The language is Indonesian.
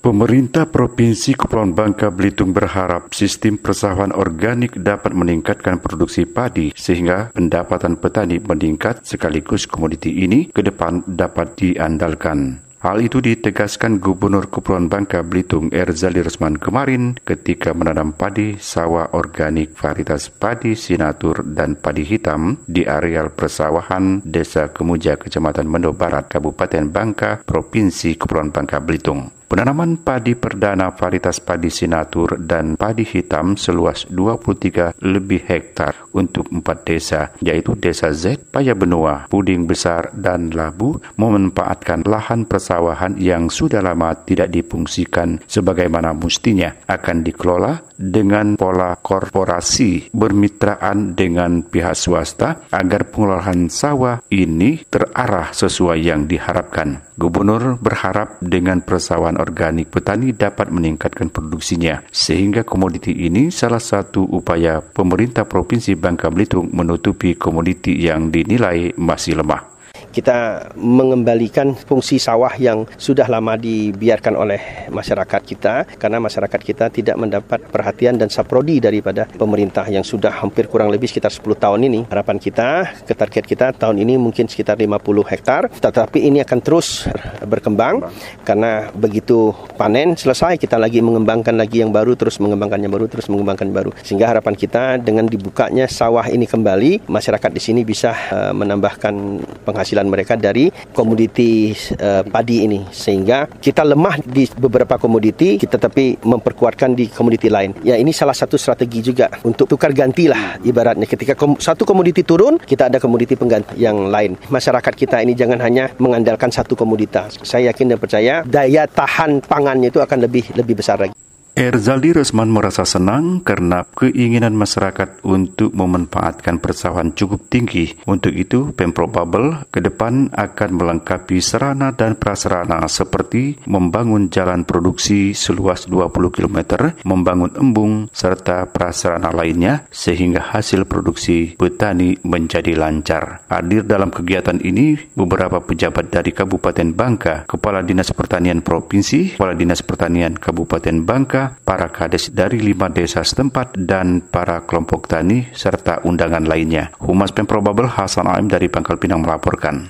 Pemerintah Provinsi Kepulauan Bangka Belitung berharap sistem persawahan organik dapat meningkatkan produksi padi sehingga pendapatan petani meningkat sekaligus komoditi ini ke depan dapat diandalkan. Hal itu ditegaskan Gubernur Kepulauan Bangka Belitung Erzali Resman kemarin ketika menanam padi sawah organik varietas padi sinatur dan padi hitam di areal persawahan Desa Kemuja, Kecamatan Mendo Barat, Kabupaten Bangka, Provinsi Kepulauan Bangka Belitung. Penanaman padi perdana varietas padi sinatur dan padi hitam seluas 23 lebih hektar untuk empat desa, yaitu Desa Z, Paya Benua, Puding Besar, dan Labu, memanfaatkan lahan persawahan yang sudah lama tidak difungsikan sebagaimana mestinya akan dikelola dengan pola korporasi bermitraan dengan pihak swasta agar pengelolaan sawah ini terarah sesuai yang diharapkan. Gubernur berharap dengan persawahan organik petani dapat meningkatkan produksinya. Sehingga komoditi ini salah satu upaya pemerintah Provinsi Bangka Belitung menutupi komoditi yang dinilai masih lemah kita mengembalikan fungsi sawah yang sudah lama dibiarkan oleh masyarakat kita karena masyarakat kita tidak mendapat perhatian dan saprodi daripada pemerintah yang sudah hampir kurang lebih sekitar 10 tahun ini. Harapan kita, ke target kita tahun ini mungkin sekitar 50 hektar, tetapi ini akan terus berkembang karena begitu panen selesai kita lagi mengembangkan lagi yang baru, terus mengembangkan yang baru, terus mengembangkan baru. Sehingga harapan kita dengan dibukanya sawah ini kembali, masyarakat di sini bisa uh, menambahkan penghasilan penghasilan mereka dari komoditi uh, padi ini. Sehingga kita lemah di beberapa komoditi kita tapi memperkuatkan di komoditi lain. Ya ini salah satu strategi juga untuk tukar gantilah ibaratnya. Ketika kom satu komoditi turun kita ada komoditi pengganti yang lain. Masyarakat kita ini jangan hanya mengandalkan satu komoditas saya yakin dan percaya daya tahan pangannya itu akan lebih lebih besar lagi Erzaldi Resman merasa senang karena keinginan masyarakat untuk memanfaatkan persawahan cukup tinggi. Untuk itu, Pemprov Babel ke depan akan melengkapi sarana dan prasarana seperti membangun jalan produksi seluas 20 km, membangun embung, serta prasarana lainnya sehingga hasil produksi petani menjadi lancar. Hadir dalam kegiatan ini beberapa pejabat dari Kabupaten Bangka, Kepala Dinas Pertanian Provinsi, Kepala Dinas Pertanian Kabupaten Bangka, para kades dari lima desa setempat, dan para kelompok tani serta undangan lainnya. Humas Pemprov Babel Hasan Aim dari Pangkal Pinang melaporkan.